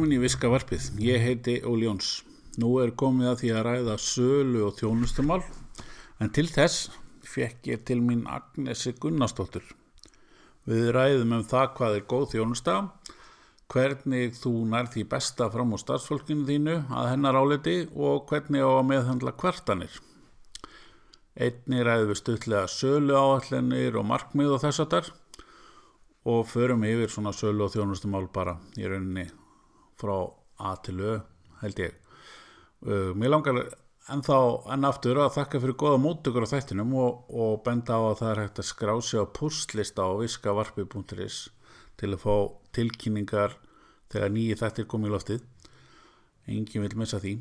velkomin í Viska Varpið. Ég heiti Óli Jóns. Nú er komið að því að ræða sölu og þjónustumál, en til þess fekk ég til mín Agnesi Gunnarsdóttur. Við ræðum um það hvað er góð þjónusta, hvernig þú nær því besta fram á starfsfólkinu þínu að hennar áleti og hvernig á að meðhandla kvartanir. Einni ræðum við stutlega sölu áallenir og markmið og þess að þar og förum yfir svona sölu og þjónustumál bara í rauninni frá A til Ö held ég. Uh, mér langar ennþá enn aftur að þakka fyrir goða móttökur á þættinum og, og benda á að það er hægt að skrá sig á pustlista á viskavarpi.is til að fá tilkynningar þegar nýji þættir komið í loftið. Engin vil missa því.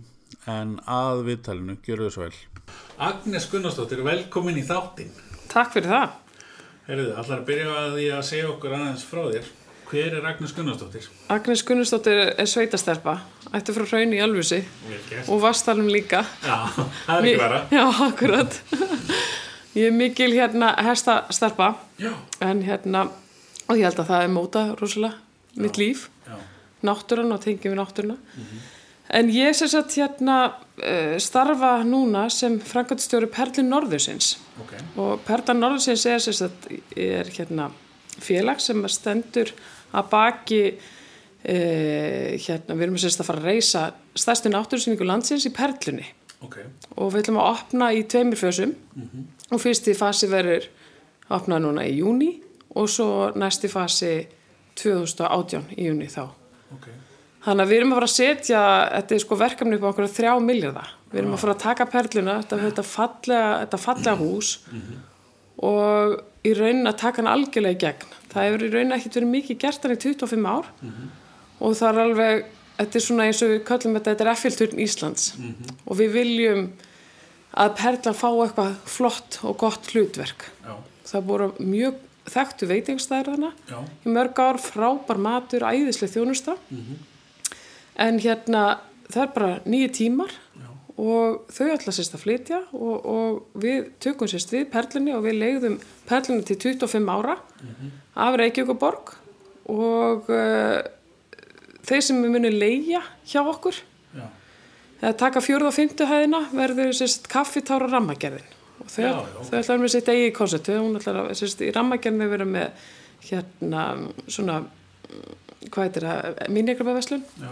En að viðtalinu, gjör þau svo vel. Agnes Gunnarsdóttir, velkomin í þáttin Takk fyrir það. Herðu, allar að byrja að því að segja okkur aðeins frá þér. Hver er Agnes Gunnarsdóttir? Agnes Gunnarsdóttir er sveitastelpa, ætti frá hraun í Alvusi og vastalum líka. Já, það er ekki vera. Já, akkurat. Ég er mikil hérna hestastelpa, Já. en hérna, og ég held að það er móta rosalega, mitt líf, Já. náttúran og tengjum við náttúruna. En ég sem sagt hérna uh, starfa núna sem frangatstjóri Perlin Norðursins Ok. og Perla Norðursins er, sem sagt, er hérna félag sem stendur að baki uh, hérna, við erum sagt að fara að reysa stærstu náttúrsynningu landsins í Perlunni Ok. og við ætlum að opna í tveimur fösum og fyrsti fasi verður opnað núna í júni og svo næsti fasi 2018 í júni þá Ok. Þannig að við erum að fara að setja, þetta er sko verkefni upp á einhverja þrjá miljardar. Við erum að fara að taka perluna, þetta, þetta, fallega, þetta fallega hús og í raunin að taka hann algjörlega í gegn. Það hefur í raunin ekkert verið mikið gert hann í 25 ár. Og það er alveg, þetta er svona eins og við kallum þetta, þetta er effilturn Íslands. Og við viljum að perlan fá eitthvað flott og gott hlutverk. Já. Það voru mjög þekktu veitingstæður þarna. Já. í mörg ár, frábær matur, æðislega þjónusta. En hérna það er bara nýju tímar Já. og þau ætla sérst að flytja og, og við tökum sérst við perlunni og við leiðum perlunni til 25 ára af Reykjavíkuborg og uh, þeir sem við munum leigja hjá okkur Já. eða taka fjórða og fymtu hæðina verður sérst kaffitára rammagerðin og þau, Já, þau ætla að vera með sitt eigi koncept hún ætla að sérst í rammagerðin vera með hérna svona hvað heitir það, mínigrafaverslun Já.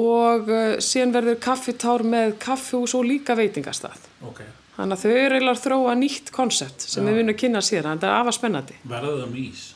og uh, síðan verður kaffitár með kaffihús og líka veitingastað. Ok. Þannig að þau eru eiginlega að þróa nýtt koncept sem við vinnum að kynna síðan, en það er afa spennandi. Verða það með ís?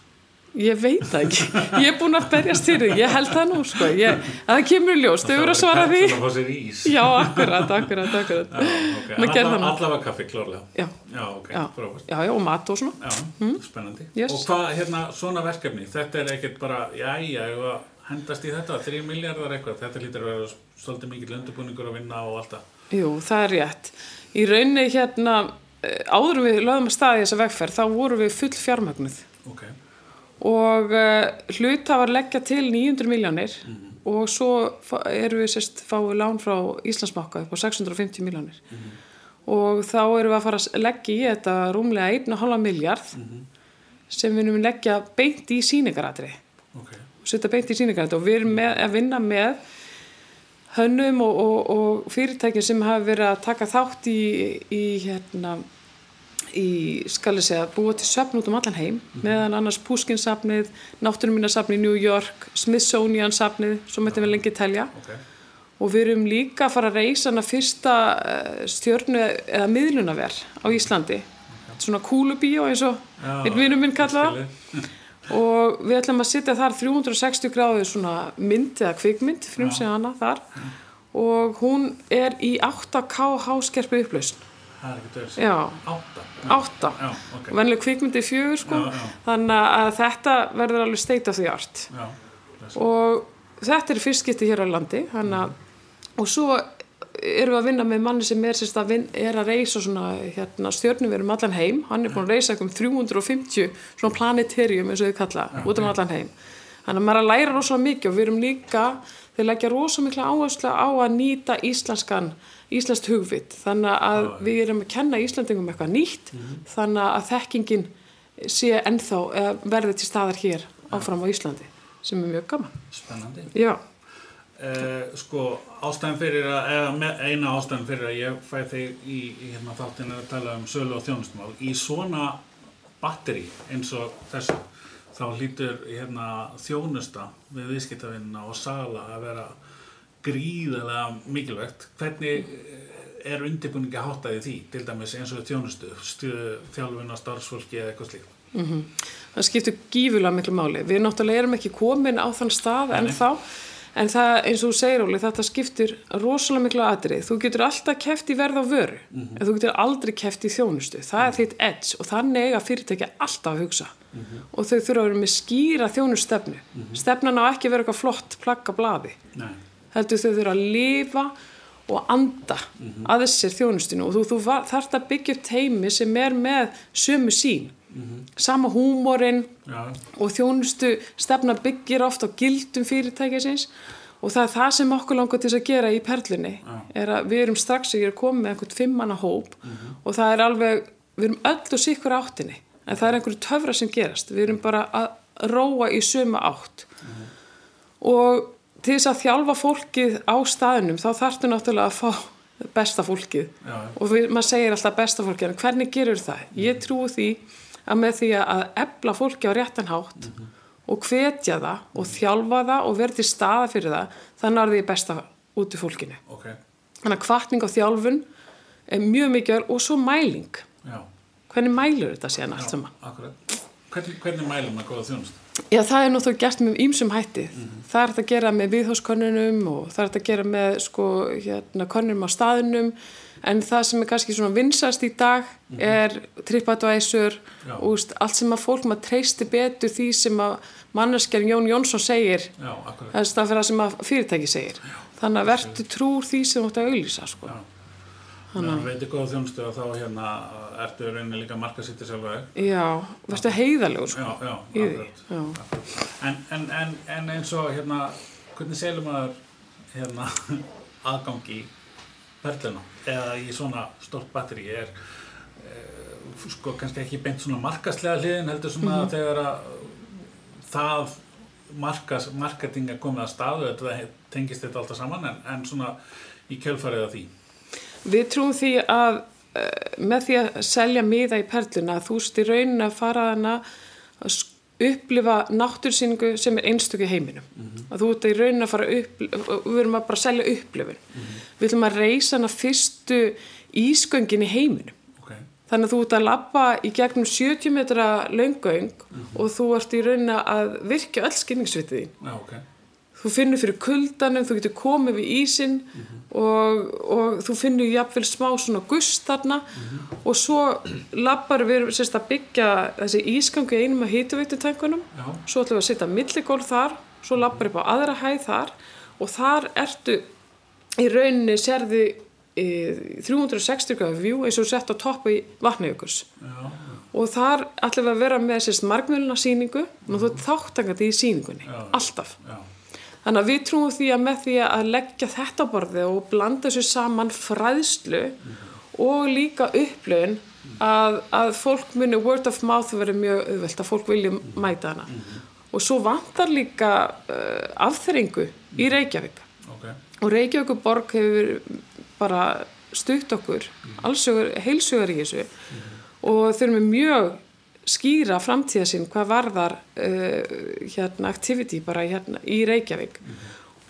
Ég veit það ekki, ég er búin að berjast til því, ég held það nú sko, ég, að það kemur í ljós, þau eru að svara því. Það að fá sér ís. Já, akkurat, akkurat, akkurat. Já, ok. Allavega kaffi, klárlega. Já, Já, ok. já, Frábært. já, já, og mat og svona. Já, spennandi. Yes. Og hvað, hérna, svona verkefni, þetta er ekkert bara, jæja, ef að hendast í þetta, 3 miljardar eitthvað, þetta lítur að vera svolítið mikill undirbúningur að vinna og allt það. Jú, það er rétt. Í rauninni hérna, eh, áður en við lögum að staði þessa vegferð, þá vorum við full fjármögnuð. Ok. og uh, hlutafar leggja til 900 miljónir og svo erum við sérst fáið lán frá Íslandsbanka upp á 650 miljónir og þá erum við að fara að leggja í þetta rúmlega 1,5 miljard sem við erum að leggja beint í síningaratri Ok. og setja beint í síningaratri og við erum með, að vinna með hönnum og, og, og fyrirtækjum sem hafa verið að taka þátt í, í hérna í, skal ég segja, búa til söfn út um allan heim, meðan annars Pushkin-safnið, Náttúruminasafnið í New York, Smithsonian-safnið, svo mættum við lengi telja. Ok. Og við erum líka að fara að reysa hana fyrsta eh, stjörnu eða miðlunaver á Íslandi. Svona kúlubíó eins og einn vinur minn kalla það. skilji. Og við ætlum að setja þar 360 gráðu svona mynd eða kvikmynd, frumsið hana þar. Og hún er í 8K háskerpu upplausn. Það er ekkert verið. Já, Átta. átta. Já, ok. venlega kvikmyndi fjögur sko Já, já. þannig að þetta verður alveg of the art Já. og þetta er fyrstskipti hér á landi þannig að og svo erum við að vinna með manni sem er, að, vin, er að reysa svona hérna, stjörnuverum allan heim. Hann er búin að reysa um 350 svona planetarium eins og þau kalla út um allan heim. Þannig að maður er að læra rosalega mikið og við erum líka þeir leggja rosalega mikla áherslu á að nýta íslenskan íslenskt hugvit. Þannig að við erum að kenna Íslandingum eitthvað nýtt þannig að þekkingin sé ennþá verði til staðar hér áfram á Íslandi sem er mjög gaman. Spennandi. já, Uh, sko, ástæðan fyrir að, eða eina ástæðan fyrir að ég fæ þig í, í hérna þáttin er að tala um sölu og þjónustumál. Í svona batteri eins og þessu þá hlýtur hérna þjónusta við viðskiptavinnina og sala að vera gríðarlega mikilvægt. Hvernig eh, er undirbúningi háttaði því til dæmis eins og þjónustu stuðu þjálfun og starfsfólki eða eitthvað slíkt? Það skiptir gífulega miklu máli. Við náttúrulega erum ekki komin á þann stað en þá en það eins og þú segir Óli þetta skiptir rosalega miklu atrið þú getur alltaf keft í verð á vöru en þú getur aldrei keft í þjónustu. Það er þitt edge og þannig eiga fyrirtækja alltaf að hugsa. Og þau þurfa að vera með skýra þjónustefnu stefnan á ekki að vera eitthvað flott plagga blaði. Nei, heldur þau þurfa að lifa og anda að þessir þjónustinu og þú, þú þarft að byggja upp teimi sem er með sömu sín sama húmórin já, og þjónustu stefna byggir oft á gildum fyrirtækisins og það er það sem okkur langar til að gera í perlunni er að við erum strax að koma með einhvern fimmanna hóp og það er alveg, við erum öll og sikkur áttinni en það er einhverju töfra sem gerast. Við erum bara að róa í sömu átt. Og til þess að þjálfa fólkið á staðinum þá þarftu náttúrulega að fá besta fólkið. Já. og við, maður segir alltaf besta fólkið en hvernig gerur það? Ég trúi því að með því að efla fólki á réttan hátt og hvetja það og þjálfa það og verði staða fyrir það þannig er því besta út í fólkinu ok, þannig að kvartning og þjálfun er mjög mikið og svo mæling já, hvernig mælur þetta síðan allt saman? hvernig, hvernig mælum að góða þjónustu? Já, það er náttúrulega gert með ýmsum hætti. Það er hægt að gera með viðhóskönnunum og það er hægt að gera með sko, hérna, könnunum á staðinum en það sem er kannski svona vinsast í dag er TripAdvisor Já. og allt sem að fólk maður treysti betur því sem að manneskjarn Jón Jónsson segir Já, akkurat, það er það sem að fyrirtæki segir. Þannig að verður trúr því sem þú ætti að auglýsa sko. já Þannig að veitir góða þjónustu og þá hérna ertu rauninni líka marka sýttir sjálfa þig Já, verður heiðalegur sko. Já, já, akkurat Já. en, en, en, en eins og hérna hvernig selur maður hérna aðgang í perluna eða í svona stort batteri er eh, sko kannski ekki beint svona markaslega hliðin heldur svona Mhm. þegar að það markas, marketing er komið að staðu þetta tengist þetta alltaf saman en, en svona í kjölfarið af því Við trúum því að uh, með því að selja miða í perluna þú í raunin að fara hana að sk- upplifa náttúrsýningu sem er einstöku heiminum. Að þú ert í raunin að fara upp við erum að bara selja upplifun. Við ætlum að reysa hana fyrstu ísgöngin í heiminum. Ok, þannig að þú ert að labba í gegnum 70 metra löngöng og þú ert í raunin að virkja öll skynningsvitið þín. Já ok þú finnur fyrir kuldanum, þú getur komið við ísinn og, og þú finnur jafnvel smá svona gust þarna. Og svo lappar við sérst að byggja þessi ísgangu í einum af hýtuveitutankunum Já. svo ætlum við að setja milligól þar svo lappar upp á aðra hæð þar. Og þar ertu í rauninni sérði e, 360 gráðu view eins og sett á toppu í vatnajökuls já, og þar ætlum við að vera með sérst margmjöluna síningu og þú ert þáttangandi í síningunni, Já. alltaf. Já, Þannig að við trúum því að með því að leggja þetta borðið og blanda þessu saman fræðslu og líka upplöun að, að fólk muni word of mouth verið mjög auðvelt að fólk vilja mæta hana. Og svo vantar líka uh, afþrengu í Reykjavík. Ok. Og Reykjavík borg hefur bara stutt okkur, allsögur, heilsugar í þessu. Og þau eru með mjög skýra framtíðasinn hvað varðar uh, hérna activity bara hérna í Reykjavík.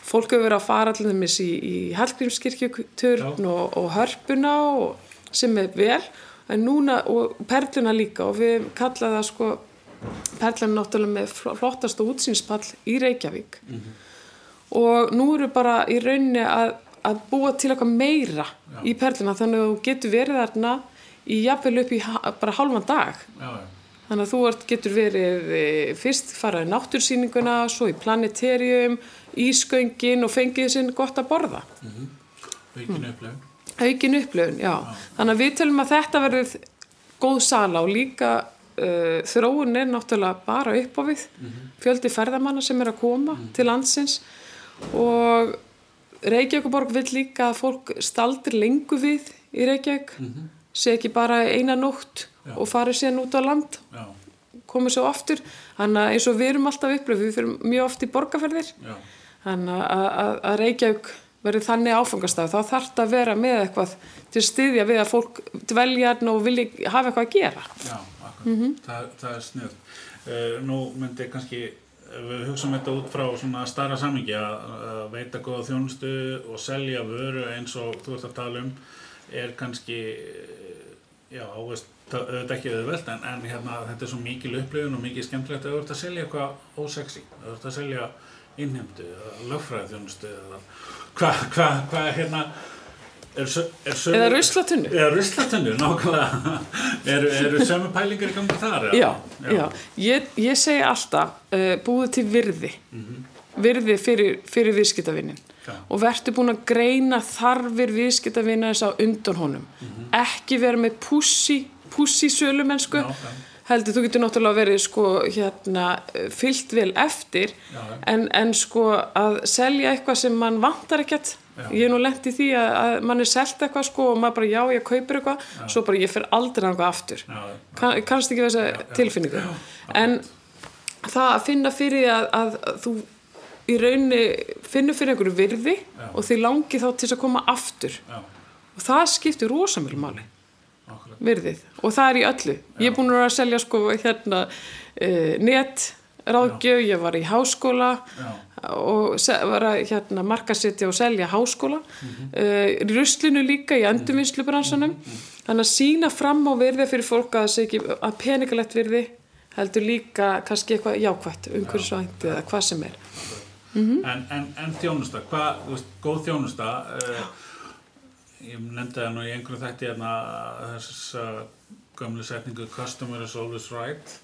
Fólk hefur verið að fara allir þeimis í, í Hallgrímskirkjuturn og, og hörpuna og, sem er vel en núna og perluna líka og við kallaðum það sko perlan náttúrulega með fl- flottasta útsýnspall í Reykjavík. Og nú eru bara í rauninni að, að búa til eitthvað meira í perluna þannig að þú getur verið þarna í jafnvel upp í bara hálfan dag. Já, já, þannig að þú ert, getur verið e, fyrst farað í náttúrsýninguna svo í planeterium, ísköngin og fengið sinn gott að borða. Aukin upplifun. Aukin upplöfun, já. Þannig að við tölum að þetta verður góð sala og líka uh, þróun er náttúrulega bara upp á við. Fjöldi ferðamanna sem er að koma til landsins. Og Reykjavíkuborg vil líka að fólk staldir lengu við í Reykjavík, sé ekki bara eina nótt Já. og fari síðan út á land, já, komið svo oftur. Þannig að eins og við erum alltaf upplöf, við fyrir mjög oft í borgarferðir. þannig að, að, að Reykjavík verið þannig áfangastaf þá þarf þetta að vera með eitthvað til styðja við að fólk dvelja hérna og vilja hafa eitthvað að gera Já, akkur. það, það er snöð. Uh, nú myndi kannski, ef við hugsaum þetta út frá svona starra samingi að, veita góða þjónustu og selja vöru eins og þú ert að tala um er kannski, eh, já, veist, það auðvitað ekki auðvelt en, en hérna, þetta er svo mikil upplifun og mikið skemmtilegt að þú ert að selja eitthvað ósexy, þú ert að selja eða þjónustu eða hvað, hvað, hvað, hérna, er, sö- er sömu... eða ruslatunnu Já, ruslatunnu, nákvæmlega. eru, eru sömu pælingar í gangi þar? já, já. Ég, ég segi alltaf uh, búið til virði virði fyrir, fyrir viðskiptavinnin Já. og verður búin að greina þarfir viðskiptavinna þess á undan honum ekki vera með pussi pussi sölumennsku heldur þú getur náttúrulega verið sko hérna fyllt vel eftir Já, já. en, en sko að selja eitthvað sem mann vantar ekkert. Já. ég er nú lent í því að, að mann er selt eitthvað sko og maður bara já ég kaupir eitthvað. Svo bara ég fer aldrei eitthvað aftur. Já, já. kann, kannst ekki þessa tilfinningu. En það að finna fyrir að, að, að þú í rauninni finnur fyrir einhverju virði og þið langi þá til að koma aftur. Já, og það skiptir rosamjölu máli. Virðið. Og það er í öllu. Ég er búin að selja sko hérna uh, net ráðgjöf, ég var í háskóla Já. og var að hérna markasetja og selja háskóla. Uh, í ruslinu líka í endurvinnslubransanum þannig að sína fram á virði fyrir fólk að ekki að peningalegt virði heldur líka kannski eitthvað jákvætt umhverfisvænt eða hvað sem er. En, en, en þjónusta, hvað, góð þjónusta, uh, ég nefndi það nú í einhverju þætti hérna þess að gömlu setningu customer is always right,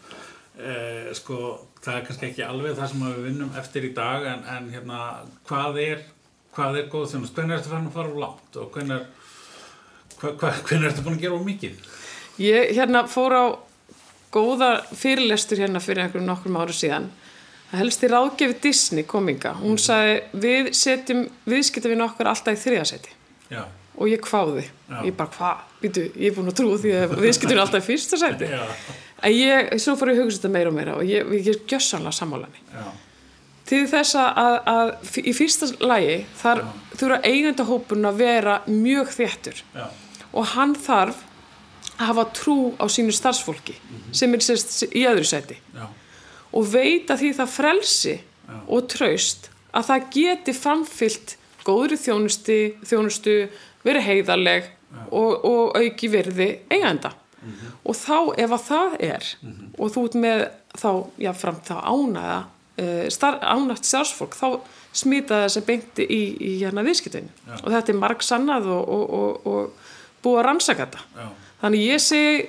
uh, sko, það er kannski ekki alveg það sem við vinnum eftir í dag, en, en hérna, hvað er, hvað er góð þjónusta, hvernig ertu farin að fara úr langt og hvernig, hva, hva, hvernig ertu búin að gera úr mikið? Ég hérna fór á góða fyrirlestur hérna fyrir einhverjum nokkrum áru síðan. Það helst í ráðgefi Disney kominga. Hún sagði við setjum viðskiptavinn okkar alltaf í þriðasæti. Já, Og ég kváði. Já. Ég bara, hvað? Býtu, ég er búin að trúa því að viðskiptavinn alltaf í fyrsta sæti. En ég, svo fór ég að hugsa þetta meira og meira og ég, ég er gjössanlega sammálanni. Til þess að, að, í fyrsta lagi þar þurfa eigandahópun að vera mjög þéttur já, og hann þarf að hafa trú á sínu starfsfólki sem er sérst í öðru sæti já, og veita því það frelsi og traust að það geti framfyllt góðri þjónustu, þjónustu verið heiðarleg og, og auki virði eiganda. Og þá ef að það er og þú ert með þá, já, fram þá ánæða uh, star, ánægt starfsfólk þá smita þessi beinti í, í hérna viðskiptinu og þetta er marg sannað og, og, og, og búið að rannsaka þetta. Já, þannig ég segi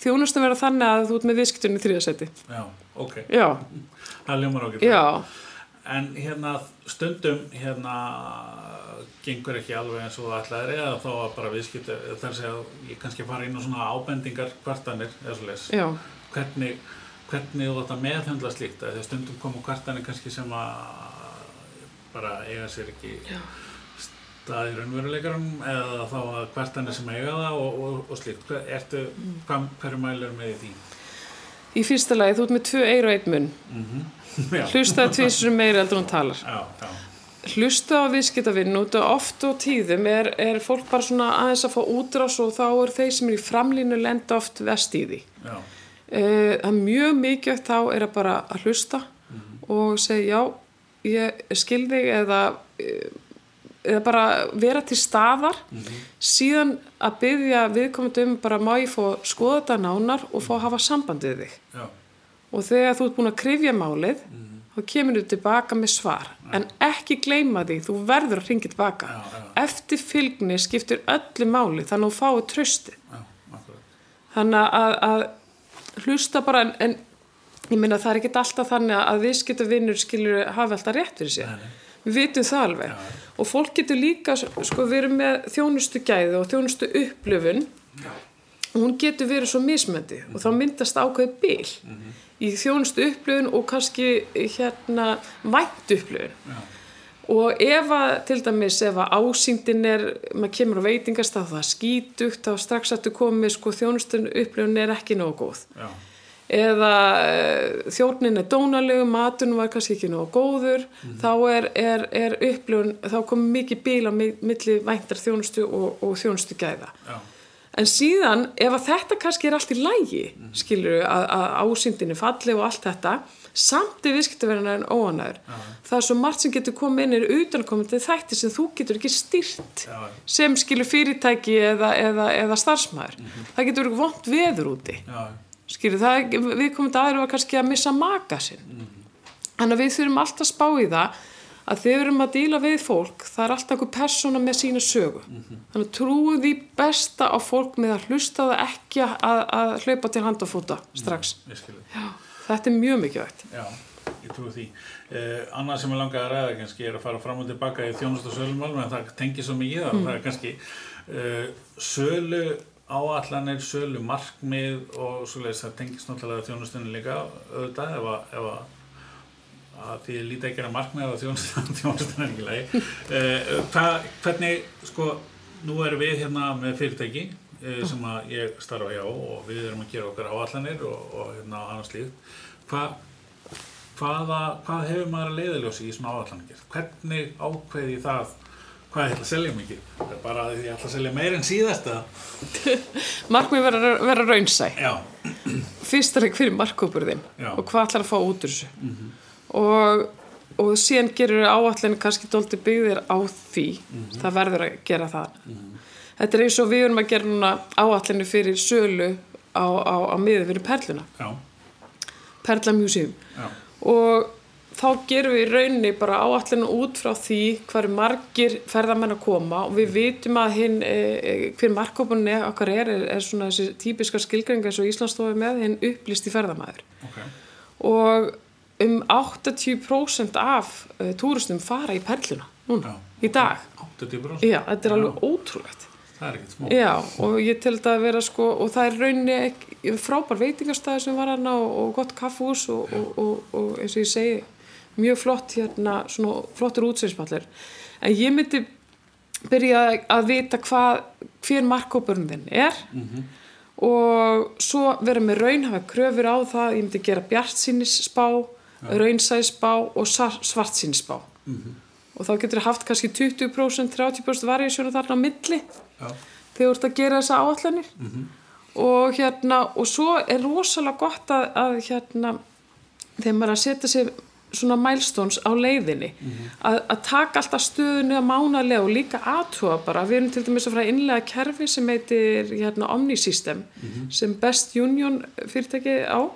þjónustum vera þannig að þú ert með viðskiptinu í þriðasæti já, ok, já, það ljómar okkur. já En hérna stundum hérna gengur ekki alveg eins og það ætlaðir eða þá að bara viðskipta þar að segja að ég kannski fara inn á svona ábendingar kvartanir eða svo leis. Já, Hvernig, hvernig þú þetta meðhundla slíkt að því stundum komu kvartanir kannski sem að bara eiga sér ekki Já. stað í raunveruleikarum eða þá að kvartanir sem eiga það og, og, og slíkt. Ertu, hvað, hverju mælur með í því? í fyrsta lagi þú ert með tvö eir og einn munn já, hlustaði tvisur meira heldur en hún talar. Já, já, hlusta á viðskiptavinn út og oft og tíðum er, er fólk bara svona aðeins að fá útrás og þá er þeir sem er í framlínu lenda oft vest í því. Eh, það er mjög mikilvægt þá er að bara að hlusta og segja já, ég skil þig eða, eða bara vera til staðar. Síðan að byggja viðkomandi um bara má ég að skoða þetta nánar og fá að hafa sambandið þig? Já, og þegar þú ert búin að krifja málið þá kemur þú tilbaka með svar. En ekki gleyma því, þú verður að ringa tilbaka Já, já. eftir fylgni skiptir öllu máli þannig að þú fáið trösti þannig að, að hlusta bara en, en ég minna það er ekki alltaf þannig að viðskipta vinnur skilur hafa alltaf rétt fyrir sér. Við vitum það alveg. Og fólk getur líka sko við erum með þjónustu gæði og þjónustu upplöfun og hún getur verið svo mismöndi og þá myndast ákveði bil í þjónustu upplöfun og kannski hérna vænt upplöfun Já, og ef að til dæmis ef að ásýndin er maður kemur á veitingastað það er skítugt þá strax að þú komið sko þjónustun upplifun er ekki nógu góð. Já, eða uh, þjóknin er dónalegu, maturinn var kannski ekki nógu góður, þá er, er, er upplifun, þá kom mikið bíl á mi- milli væntar þjónustu og, og þjónustu gæða. Já. En síðan, ef að þetta kannski er allt í lægi, skilur við, að, að ásýndinni falli og allt þetta, samt er viðskiptaverðan en óanæður. Það er svo margt sem getur komið inn er utankomandi þætti sem þú getur ekki stýrt Já. sem skilur fyrirtæki eða, eða, eða starfsmæður. Það getur verið vont veður úti. Já, Skilur, það, við komum þetta aðra kannski að missa maka sinn. Þannig að við þurfum alltaf að spá í það að þegar við erum að díla við fólk, það er alltaf einhver persóna með sína sögu. Þannig að trúum því besta á fólk með að hlusta það ekki að, að hlaupa til hand og fóta strax. ég skilur. Já, þetta er mjög mikilvægt. Já, ég trúi því. Uh, annað sem ég langaði að ræða kannski er að fara fram og tilbaka í þjónust og sölumálum en það tengir svo mikið það. Það er kannski uh, sölu áallanir, sölu markmið og svoleiðis það tengist náttúrulega þjónustunni líka auðvitað ef að, ef að því ég líti ekki að markmið að þjónustunni þjónustunni er ekki lagi. Uh, hvað, hvernig, sko, nú erum við hérna með fyrirtæki uh, sem að ég starfa hjá og við erum að gera okkar áallanir og, og hérna annars líkt. Hvað hvaða, hvað hefur maður að leiðaljósi í svona áallaningir? Hvernig ákveði það hvað ég ætla að selja mikið? Það er bara að ég ætla að selja meir en síðast eða? Markmið vera, vera raunsæ. Fyrst er ekki fyrir markkópurðin Já. og hvað ætlar að fá út úr þessu. Og, og síðan gerur áallin kannski dólti byggðir á því. Það verður að gera það. Þetta er eins og við erum að gera núna áallinu fyrir sölu á, á, á miður fyrir perluna. já, Perla Museum. já, og þá gerum við í rauninni bara áallinu út frá því hvað eru margir ferðamenn að koma og við vitum að hinn, e, e, hver markkópunni okkar er, er, er svona þessi típiska skilgringa eins og Íslandsstofi með hinn upplýst í ferðamæður ok, og um 80% af uh, túristum fara í perluna núna, Já. í dag 80%? Já, þetta er alveg ótrúlegt Það er ekkert smá. Já, og ég tel þetta að vera sko, og það er rauninni ekki, frábær veitingastæði sem var hana og, og gott kaffús og, og, og, og eins og ég segi, mjög flott hérna, svona flottur útsveginspallir. En ég myndi byrja að vita hvað, hver markkópurinn er og svo vera með raunhafa kröfur á það, ég myndi gera bjartsýnisspá, raunsæðisspá og svartsýnisspá. Og þá getur það haft kannski 20%, 30% variasjónu þarna á milli Já, þegar þú ert að gera þessa áallanir og hérna og svo er rosalega gott að, að hérna þegar maður er að setja sér svona milestones á leiðinni að, að taka alltaf stöðunni að mánalega og líka aðtúa bara. Við erum til dæmis að fara innlega kerfi sem heitir hérna Omnisystem sem Best Union fyrirtæki á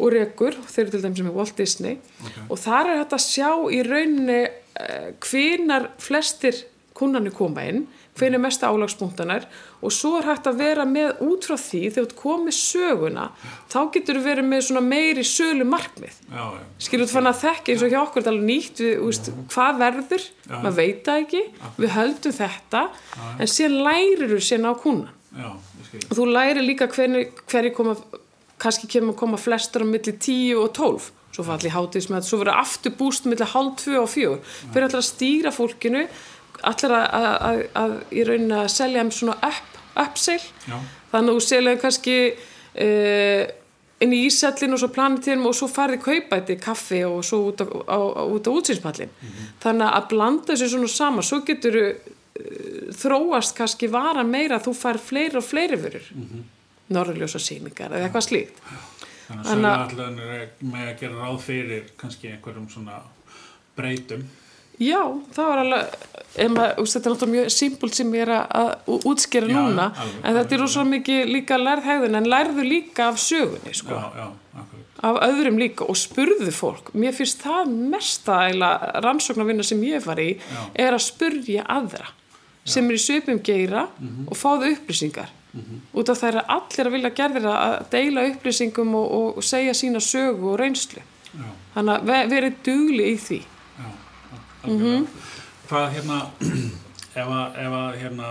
og rekur, þeir eru til dæmis með Walt Disney. Og þar er þetta að sjá í rauninni uh, hvenar flestir kunnarnir koma inn hvenar er mesta álagspunktanar og svo er hægt að vera með út frá því þegar þú komið söguna þá getur þú verið með svona meiri sölu markmið já, já, skilur þú fann að þekki eins og hjá okkur er alveg nýtt við, úst, hvað verður, maður veit það ekki við höldum þetta en síðan lærir þú síðan á kunnan já, og þú lærir líka hvernig, hvernig koma kannski kemur að koma flestar á milli 10 og 12 svo falli þetta, svo verður aftur búst milli hálf 2 og 4 fyrir allir að stýra fólkinu? Allir að, að, að, að í rauninni að selja um svona up, upsale Já, þannig að þú selja kannski uh, inn í ísællin og svo planitíðum og svo farið kaupæti kaffi og svo út á, á, á, út á útsýnspallin þannig að blanda þessu svona sama svo getur uh, þróast kannski vara meira að þú fær fleiri og fleiri vörur. Mm -hmm. Norðurljósa sýningar eða eitthvað slíkt þannig að söluallanir er með að gera ráð fyrir kannski einhverjum svona breytum. Já, það var alveg, maður, þetta er náttúrulega mjög simpult sem ég er að, Já, núna, alveg, en þetta er rosa mikið líka lærðhegðun, en lærðu líka af sögunni, sko, Já, já, akkurat. af öðrum líka og spurðu fólk. Mér finnst það mesta rannsóknarvinna sem ég var í, Já. er að spurja aðra sem er í söpum geira Mhm. og fáðu upplýsingar. Út af það er allir að vilja gerðir að deila upplýsingum og, og, segja sína sögu og reynslu. Já, Þannig að ve- verið dugli í því. já, algjörlega. Hvað hérna, ef að, ef að hérna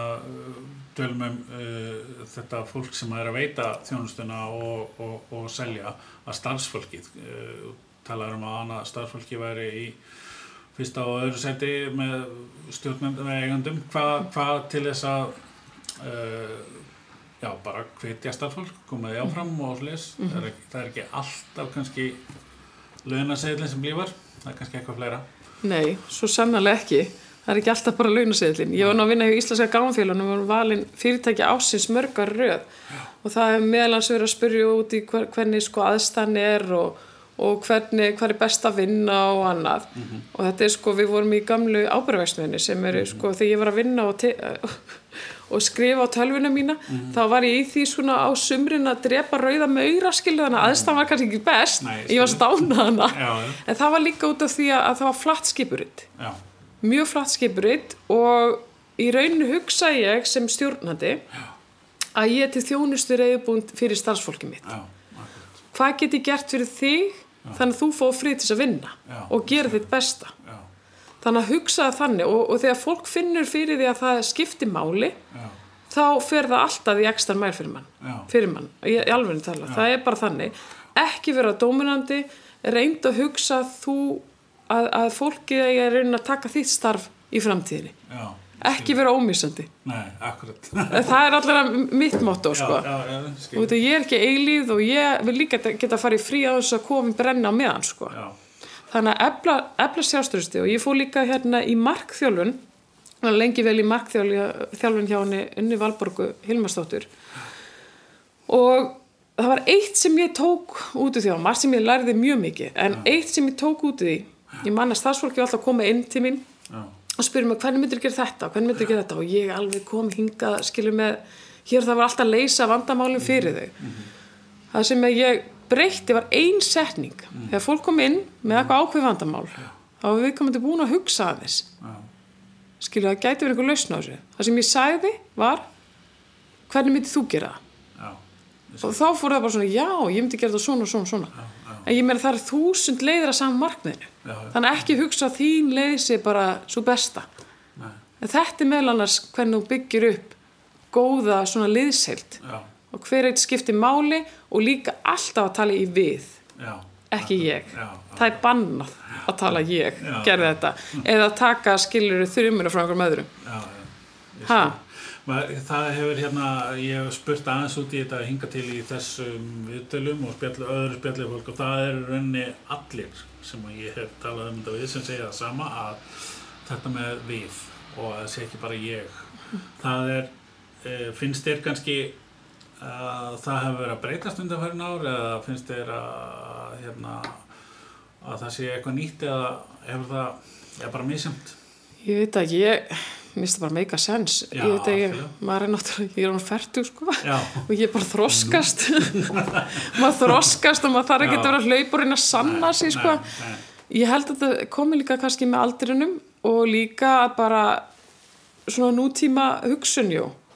tölum um uh, þetta fólk sem er að veita þjónustuna og, og, og selja að starfsfólkið uh, talar um að annað starfsfólki væri í fyrsta og öðru seti með stjórnendum eða eigandum hvað, hvað til þess að uh, já, bara hvetja starffólk, koma því áfram og slis. Mhm. það, er ekki, það er ekki alltaf kannski launaseðlinn sem lífar, það er kannski eitthvað fleira. Nei, svo sannarlega ekki. Það er ekki alltaf bara launaseðlinn. Ég var nú að vinna hjá Íslandska gáðanfélagum og var valin fyrirtæki ásins mörgar röð og það er meðalans verið að spyrja út í hver, hvernig sko aðstæðan er og, og hvernig, hvað er best að vinna og annað. Og þetta er sko, við vorum í gamlu ábyrgvægsmiðinni sem eru sko, þegar ég var að vinna og, og skrifa á tölvuna mína, þá var ég í því svona á sumrin að drepa rauða með auðra skilu þannig að aðstæðan var kannski ekki best. Nei, ég var stánað hana. Já, já. En það var líka út af því að, að það var flatt skipuritt Já, mjög flatt skipuritt og í rauninu hugsa ég sem stjórnandi að ég er til þjónustu reyðbúin fyrir starfsfólki mitt. já. Hvað get ég gert fyrir þig þannig að þú fóð frið til þess að vinna Já. og gera þitt besta. Já, Þannig að hugsa þannig og, og þegar fólk finnur fyrir því að það skiptir máli já, þá fer það alltaf í ekstra mæl fyrir mann. Já. Fyrir mann, í, í alveg tala. Það er bara þannig. Ekki vera dominandi, reynd að hugsa þú að, að fólkið að reyna að taka þitt starf í framtíðinni. já. Ekki vera ómissandi. Það er allir mitt motto, sko. Já, já, já, ég er ekki eilíð og ég vil líka geta að fara í frí á þess að komi brenna meðan, sko. Já, Þannig að efla, efla sjálfstöðusti og ég fór líka hérna í markþjálfun, lengi vel í markþjálfun hjá henni Unni Valborgu Hilmarsdóttur. Og það var eitt sem ég tók út úr því og margt sem ég lærði mjög mikið, en eitt sem ég tók út úr því, ég man að starfsfólki var alltaf að koma inn til mín já, og spyrir mig hvernig myndir gera þetta? Hvernig myndir gera þetta? Og ég alveg kom hingað skilur með, hér það var alltaf að leysa vandamálum fyrir þau það sem ég breytti var ein setning. Þegar fólk kom inn með eitthvað ákveð vandamál þá var við komandi búin að hugsa aðeins. Já, skilur það gæti verið einhver lausn á þessu. Það sem ég sagði var hvernig myndir þú gera já, og þá fór það bara svona, já, ég myndi gera það svona svona svona. En ég meina það er þúsund leiðir að saman markmiðinu. Þannig að ekki hugsa að þín leið sé bara svo besta. Nei, en þetta er meðal annars hvernig þú byggir upp góða svona liðsheild. Já, og hver eitt skiptir máli og líka alltaf að tala í við já, ekki ég, já, það er bannað að tala ég, Já. gerði þetta eða taka skilur þrjumina frá einhverjum öðrum já, já. Það hefur hérna, ég hef spurt aðeins út í þetta hinga til í þessum viðtölum og spjallu, öðru spjallu fólk og það er rauninni allir sem að ég hef talað um þetta við sem segja það sama að þetta með við og að það sé ekki bara ég. Það er, e, finnst þér kannski að það hefur verið að breytast undanfærin ár eða finnst þér að, hérna, að það sé eitthvað nýtt eða hefur það, er bara misjönd? ég veit að ég minnst það bara make a sense Já, ég veit að ég, maður er náttúrulega, ég er hann færtug sko. Já, og ég bara þroskast. Maður þroskast og maður þarf ekki að vera hlaupurinn að sanna sig sko. nei, nei, ég held að þetta komi líka kannski með aldrinum og líka að bara svona nútíma hugsun,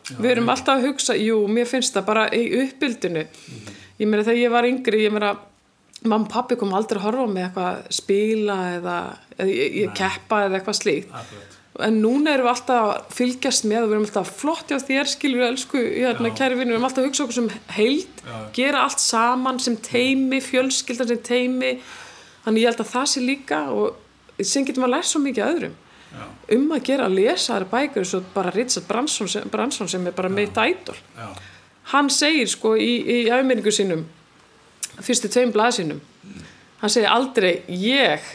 jú við erum alltaf að hugsa, jú, mér finnst það bara í uppbyldinu ég meina þegar ég var yngri, ég meina mamma og pappi kom aldrei að horfa mig eitthvað spila eða, eða ég, ég keppa eða eitthvað slíkt akkurat. en núna erum við alltaf að fylgjast með og við erum alltaf flott hjá þér skilur elsku, hérna, Já. kæri vinur, við erum alltaf að hugsa okkur sem heild Já. gera allt saman sem teimi fjölskyldan sem teimi þannig ég held að það sé líka og sem getur maður lært svo mikið öðrum Já, um að gera að lesa þær bækur svo bara Richard Branson sem, Branson sem er bara meitt ædol já, hann segir sko í, í afmyndingu sínum fyrstu tveim blað sínum hann segir aldrei ég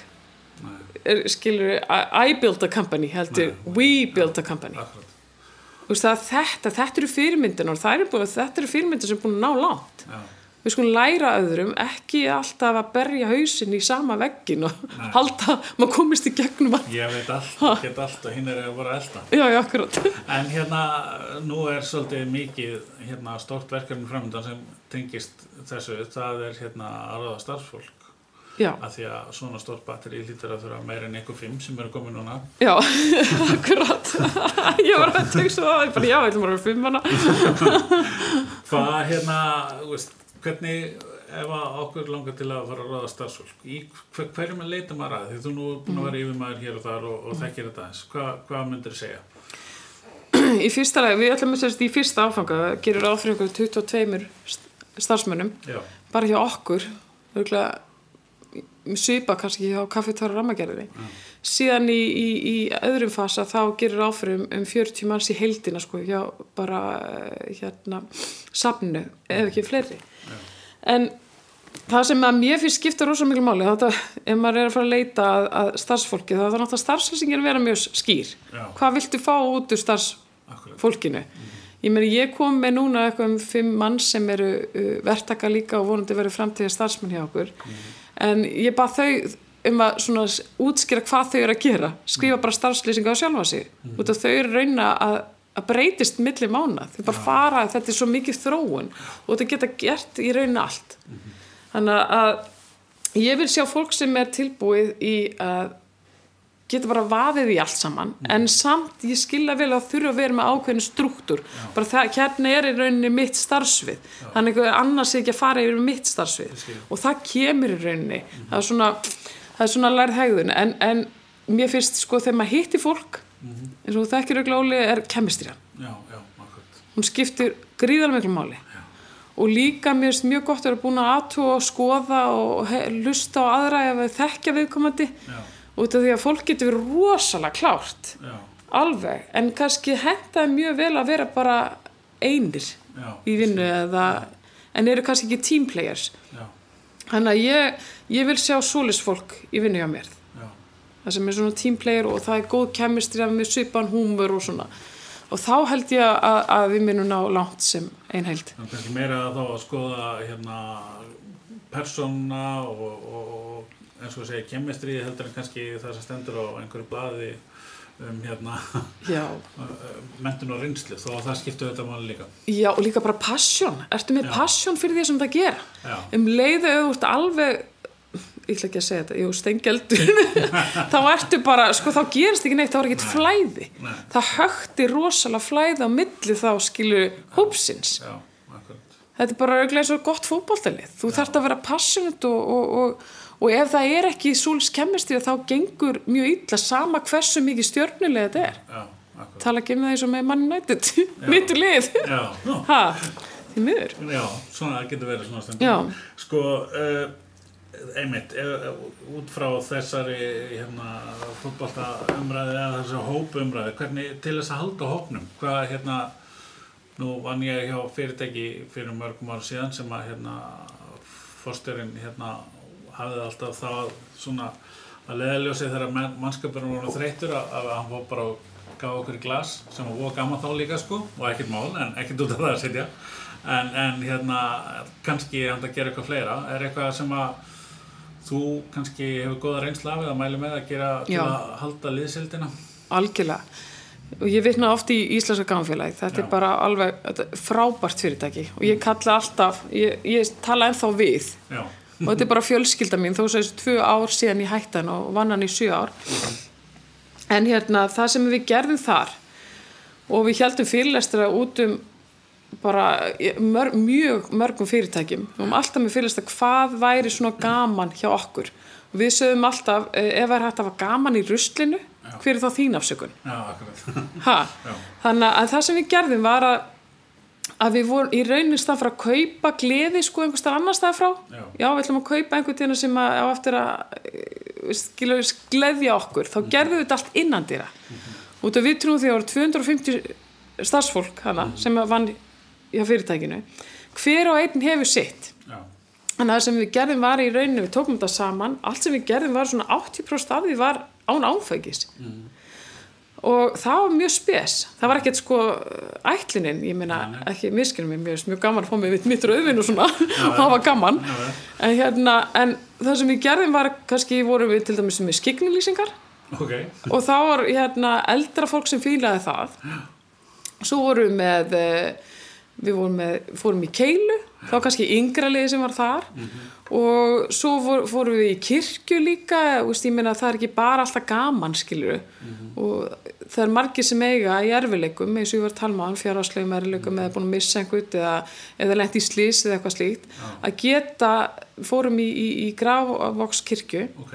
er, skilur I, I build a company heldur we build a company. Veist, það, þetta, þetta eru fyrirmyndin og er búið, þetta eru fyrirmyndin sem er búin að ná langt. Já, við skulum læra öðrum ekki alltaf að berja hausinn í sama veggin og halda, maður komist í gegnum að ég veit allt, get allt og hinn er að voru elda. já, já, akkurat. En hérna, nú er svolítið mikið hérna, stórt verkefni framöndan sem tengist þessu, það er hérna að ráða starfsfólk. Já, af því að svona stórt batteri lítur að þurfa meira en einhver fimm sem eru komið núna. Já, akkurat. Ég var að tegja svo að ég já, ég ætlum að vera fimm hana Hvað hérna, þú veist, hvernig ef okkur langar til að fara að ráða starfsfólk hver, hverjum að leita maður að því? Þú nú er búin að vera yfirmaður hér og þar og, og þekkir þetta aðeins, Hva, hvað myndir þú segja? í fyrsta lagi, við ætlum að sérst í fyrsta áfanga gerir ráð fyrir okkur 22 st- starfsmönnum Já, bara hjá okkur svipa kannski á kaffetára rammagerðinni síðan í, í, í öðrum fasa þá gerir áfyrir um, um 40 manns í heildina sko, hjá bara eh, hérna safnu, ef ekki fleiri. En það sem að mér finnst skipta rosa miklu máli þetta, ef maður er að fara að leita að, að starfsfólki þá er náttúrulega starfslýsingin að vera mjög skýr. Já. hvað viltu fá út úr starfsfólkinu? Ég meni ég kom með núna eitthvað um fimm mann sem eru uh, verktaka líka og vonandi verið framtíða starfsmenn hjá okkur. En ég bað þau um að svona útskýra hvað þau eru að gera. Skrifa bara starfslýsinga á sjálfa sig. Út af þau eru að reyna að að breytist milli mána, þau bara fara þetta er svo mikið þróun. Og þetta geta gert í rauninni allt. Þannig að ég vil sjá fólk sem er tilbúið í að geta bara vaðið í allt saman. En samt ég skilja vel að þurfa að vera með ákveðin struktúr. Bara það, hérna er í rauninni mitt starfsvið. Þannig einhver annars er ekki að fara yfir mitt starfsvið. Og það kemur í rauninni. Það er svona, það er svona lærð hegðun. En, en mér finnst sko þegar maður hitti fólk eins og þú þekkir auðvitað er kemistriðan já, já, hún skiptir gríðarlega miklu máli. Og líka mér finnst mjög gott að vera búin að aðtúa og skoða og hlusta á aðra ef við þekkja viðkomandi. Já, út af því að fólk getur verið rosalega klárt. Já, alveg, en kannski hentaði mjög vel að vera bara einir já, í vinnu eða en eru kannski ekki teamplayers já, þannig að ég, ég vil sjá solisfólk í vinnu hjá mér. Já, það sem er svona teamplayer og það er góð kemistri af með svipan húmur og svona. Og þá held ég að, að við minnum ná langt sem einheild þannig kannski meira þá að skoða hérna persóna og, og, eins og segja kemistrið heldur en kannski það sem stendur á einhverju blaði um hérna já, mentun og reynslu þó að það skiptu þetta máli líka. Já og líka bara passion. Ertu með Já. passion fyrir því sem það gera? Já, um leiðu ert alveg ég ætla ekki að segja þetta, jú, stengjaldur þá ertu bara, sko þá gerist ekki neitt þá er ekkert flæði. Nei. það högti rosalega flæði á milli þá skilu hópsins. Já, þetta er bara auðvitað eins og gott fótboltalið. Þú þarft að vera passionate og, og, og, og ef það er ekki súls kemistri þá gengur mjög illa sama hversu mikið stjörnulega þetta er. Já, tala ekki um það eins og með mann nættið mitt lið. Já, nú, ha, því miður. Já, svona getur verið svona Já. sko uh, einmitt, ef, út frá þessari hérna, fótbolta umræði eða þessari hópumræði hvernig til þess að halda hópnum hvað hérna nú vann ég hjá fyrirtæki fyrir mörgum ár síðan sem að hérna fórstörinn hérna hafði alltaf það svona að leðaljósi þegar mann, mannskapurinn voru þreyttur að, að hann fór bara og gaf okkur í glas sem var gaman þá líka sko og ekkert mál en ekkert út af það að setja en, en hérna kannski hann að gera eitthvað fleira. Er eitthvað sem að þú kannski hefur góða reynsla af eða mæli með að gera til Já. að halda liðsildina algjörlega. Og ég vitna oft í Íslenska gánfélagi þetta Já. er bara alveg frábært fyrirtæki. Og ég kalla alltaf ég, ég tala ennþá við. Já, og þetta er bara fjölskylda mín þó svo þessu tvö ár síðan ég hætti hann og vann hann í sjö ár. En hérna það sem við gerðum þar og við heldum fyrirlestra út um bara mör, mjög mörgum fyrirtækjum. Við varum alltaf með fyrirlestra hvað væri svona gaman hjá okkur. Og við sögum alltaf eh, ef það er hægt að hafa gaman í ruslinu hver er þá þín afsökun? Já, akkurat. Ha? Já. þannig að það sem við gerðum var að að við vorum í raunin stað frá að kaupa gleði sko einhvers staðar annar stað frá. Já. við ætlum að kaupa einhvern tíðan sem að, á eftir að eh, gleðja okkur. Þá gerðum við þetta allt innan dýra út af við trúum því að það voru 250 starfsfólk hana sem að vann hjá fyrirtækinu. Hver og einn hefur sitt. Já, að það sem við gerðum var í rauninu, við tókum þetta saman, allt sem við gerðum var svona 80% af því var án áfækis. Og það var mjög spes. Það var ekkert sko ætlinin, ég meina ekki miskinu mér, finnst mjög gaman að fá mig við mitt rauðvin og svona, það var gaman. En, hérna, en það sem við gerðum var, kannski vorum við til dæmis með skiknilýsingar ok. Og þá var hérna eldra fólk sem fílaði það. Svo vorum við með, eh, við vorum með, fórum í keilu, þá kannski yngra liði sem var þar og svo fór, fórum við í kirkju líka, veist, ég meina það er ekki bara alltaf gaman skilur og það er margir sem eiga í erfileikum eins og ég var að tala um hann, fjárháslegum erfileikum eða búin að missa einhvern eða, eða lent í slís eða eitthvað slíkt, að geta fórum í, í, í gravvokskirkju ok,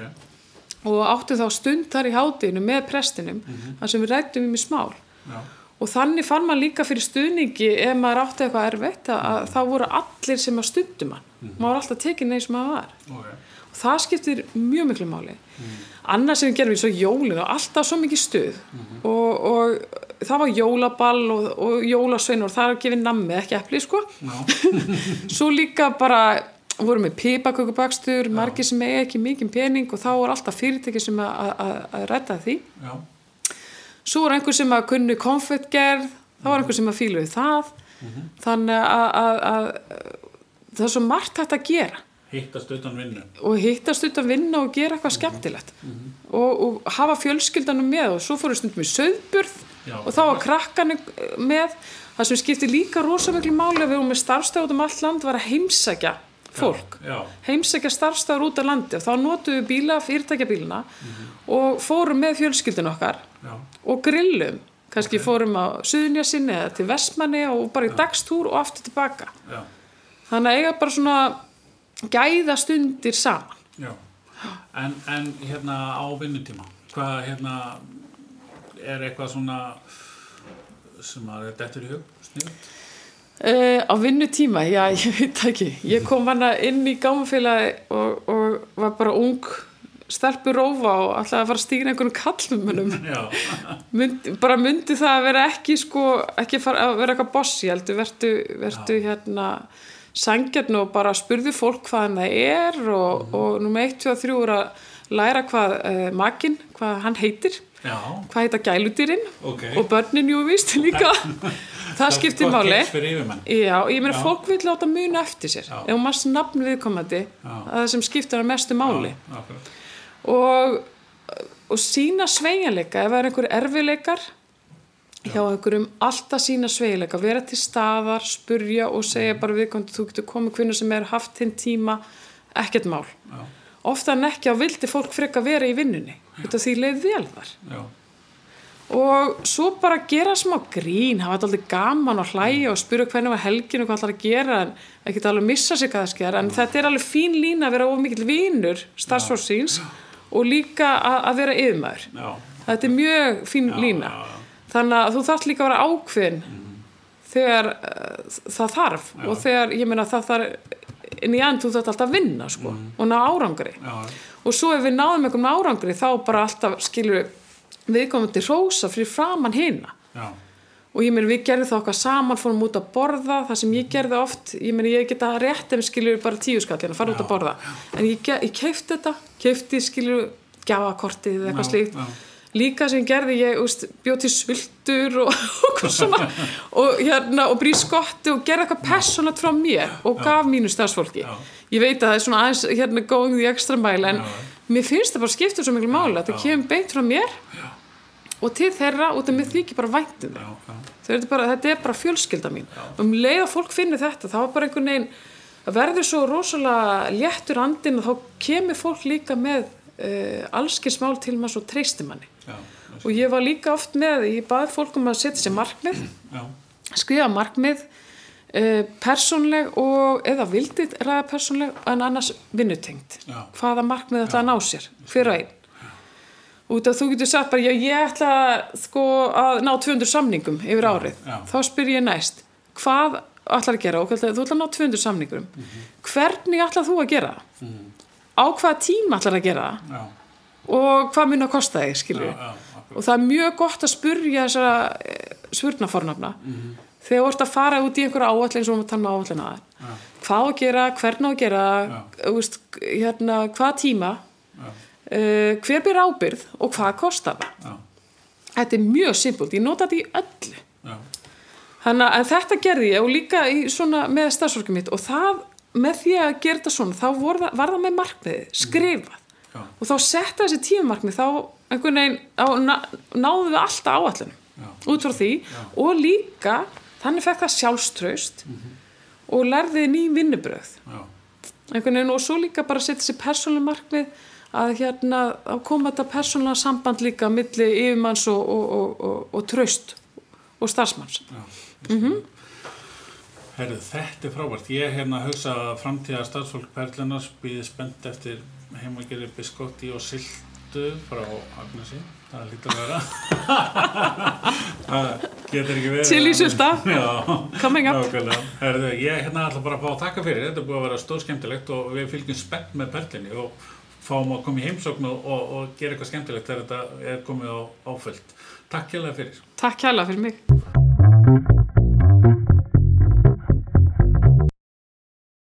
og áttu þá stund þar í hátinu með prestinum, þar sem við rættum um í smál. Já, og þannig fann maður líka fyrir stuðningi ef maður átti eitthvað erfitt að, að þá voru allir sem að stundum hann maður var alltaf tekinn eins og maður var. Ok. Og það skiptir mjög miklu máli. Annars sem við gerum við svo jólin og alltaf svo mikið stuð og, og það var jólaball og, og jólasvein og það er að gefa nammi ekki epli sko. Já, svo líka bara vorum við pipakökubakstur margir sem eiga ekki mikið pening og þá er alltaf fyrirtæki sem að, redda því. Já, svo var einhver sem að kunni konfettgerð þá var einhver sem að fílu við það þannig að, að, að það er svo margt hægt að gera. Hittast utan vinnu. og hittast út að vinna og gera eitthvað skemmtilegt. Og, og hafa fjölskyldanum með og svo fóru stundum í söðburð Já. og þá var krakkan með. Það sem skipti líka rosa miklu máli að við vorum með starfstöð út um allt land var að heimsækja fólk. Já, heimsækja starfstöður út af landi og þá notuðu bíla, fyrirtækjabílina og fórum með fjölskyldin okkar já, og grillum. Kannski fórum á Suðunjasinni eða til Vestmanni og bara í dagstúr og aftur tilbaka. Já, þannig að eiga bara svona gæða stundir saman já. En, en hérna á vinnutíma, hvað hérna er eitthvað svona sem að þetta eftir í hug, sniðut? Uh, á vinnutíma, já, ég veit ekki. Ég kom hana inn í gámafélagi og, og var bara ung stelpur rófa og ætlaði að fara að stína einhvern kallmönnum. Já, Mynd, bara myndi það að vera ekki, sko, ekki fara, að vera eitthvað bossi, heldur, vertu, vertu hérna sangjarn og bara spurðu fólk hvaðan það er og, 1, 2 og 3 er að læra hvað uh, makinn, hvað hann heitir, já, hvað heita gæludýrin ok. og börnin jú víst líka. það skiptir máli. Já, ég meina fólk vil láta muna eftir sér. Já. ef mannst nafn viðkomandi það sem skiptir að mestu máli. Og, og sína sveigjanleika. Ef það er einhver erfileikar hjá einhverjum alltaf sína sveigjanleika vera til staðar, spurja og segja bara viðkomandi þú getur komið hvernig sem er haft þinn tíma, ekkert mál. Já, ofta en ekki á vildi fólk freka vera í vinnunni þetta því leið vel þar. Já, og svo bara gera smá grín hafa þetta aldrei gaman og hlæja og spyrja hvernig var helginu hvað ætlar að gera en ekki alveg missa sig hvað það sker en þetta er alveg fín lína að vera of mikill vinur starfsfórsins og líka að, vera yfirmaður já, þetta er mjög fín lína. já, já. Þannig að þú þarf líka að vera ákveðin þegar uh, það þarf. Og þegar ég meina það þarf en í enn þú þarf alltaf að vinna sko, og ná árangri. Já, og svo ef við náðum einhverjum árangri þá bara alltaf skilur viðkomandi rósa fyrir framann hina. Já, og ég meina við gerðum það okkar saman fórum út að borða, það sem ég gerði oft ég meina ég geta rétt ef skilur bara tíu skallin að fara út að borða. En ég, ég keifti þetta, keifti skilur gjafakortið eða eitthvað Já, slíkt. já. Líka sem gerði ég úst, bjóð til sultur og, og svona. Og, hérna, og brý skotti og gerði eitthvað persónlegt frá mér og gaf mínu starfsfólki. Já. ég veit að það er svona aðeins hérna going the extra mile en mér finnst það bara skipta svo miklu máli að það kemur beint frá mér og til þeirra út af mér þykir bara væntum er bara, þetta er bara fjölskylda mín. Um leið að fólk finnir þetta þá er bara einhvern veginn að verður svo rosalega léttur andin og þá kemur fólk líka með uh, allskins mál til maður svo treystir manni. Já, og ég var líka oft með, ég baði fólk um að setja sér markmið já, skrifa markmið uh, persónleg og eða vildið ræða persónleg en annars vinnutengt Já. hvaða markmið að ná sér og einn. Út af þú getur sagt bara já, ég ætla sko, að ná 200 samningum yfir árið. já. þá spyr ég næst hvað ætlar að gera? Og þú ætlar að ná 200 samningum Mhm. hvernig ætlar þú að gera það á hvaða tíma ætlar að gera það? Já, og hvað mun að kosta þig akkurat. og það er mjög gott að spurja þessara spurnafornafna. Mhm. þegar þú ert að fara út í einhverja áallin og við erum að tala um áallin að hvað á að gera, hvernig á að gera veist, hérna, hvað tíma uh, hver byr ábyrð og hvað kostar það? Þetta er mjög simpult, ég nota þetta í öllu. Já, þannig að þetta gerði ég og líka í svona með starfsfólkið mitt og það með því að gera þetta svona þá það, var það með markmiði, skrifað. Já, og þá setta þessi tímamarkmið þá einhvern veginn á, ná, náðum við alltaf áallinu Já. út frá því. Og líka þannig fekk það sjálfströst og lærði ný vinnubröð já, einhvern veginn og svo líka bara setja þessi persónuleg markmið að hérna að koma þetta persónulega samband líka milli yfirmanns og, og, og, og, og tröst og starfsmanns. Já. Herðu, þetta er frábært. Ég hérna hugsa að framtíða starfsfólk Perlunar býði spennt eftir heimagerði biskotti og sultu frá Agnesi, það lítur að vera. það getur ekki verið. Chili sulta. Já, Coming up. nákvæmlega. Herðu, ég hérna ætla bara að fá að taka fyrir, þetta er búið að vera stór skemmtilegt og við fylgjum spennt með perlinni og fáum að koma í heimsókn og, og, og gera eitthvað skemmtilegt þegar þetta er komið á áföld. Takk hérlega fyrir. Takk kærlega fyrir mig.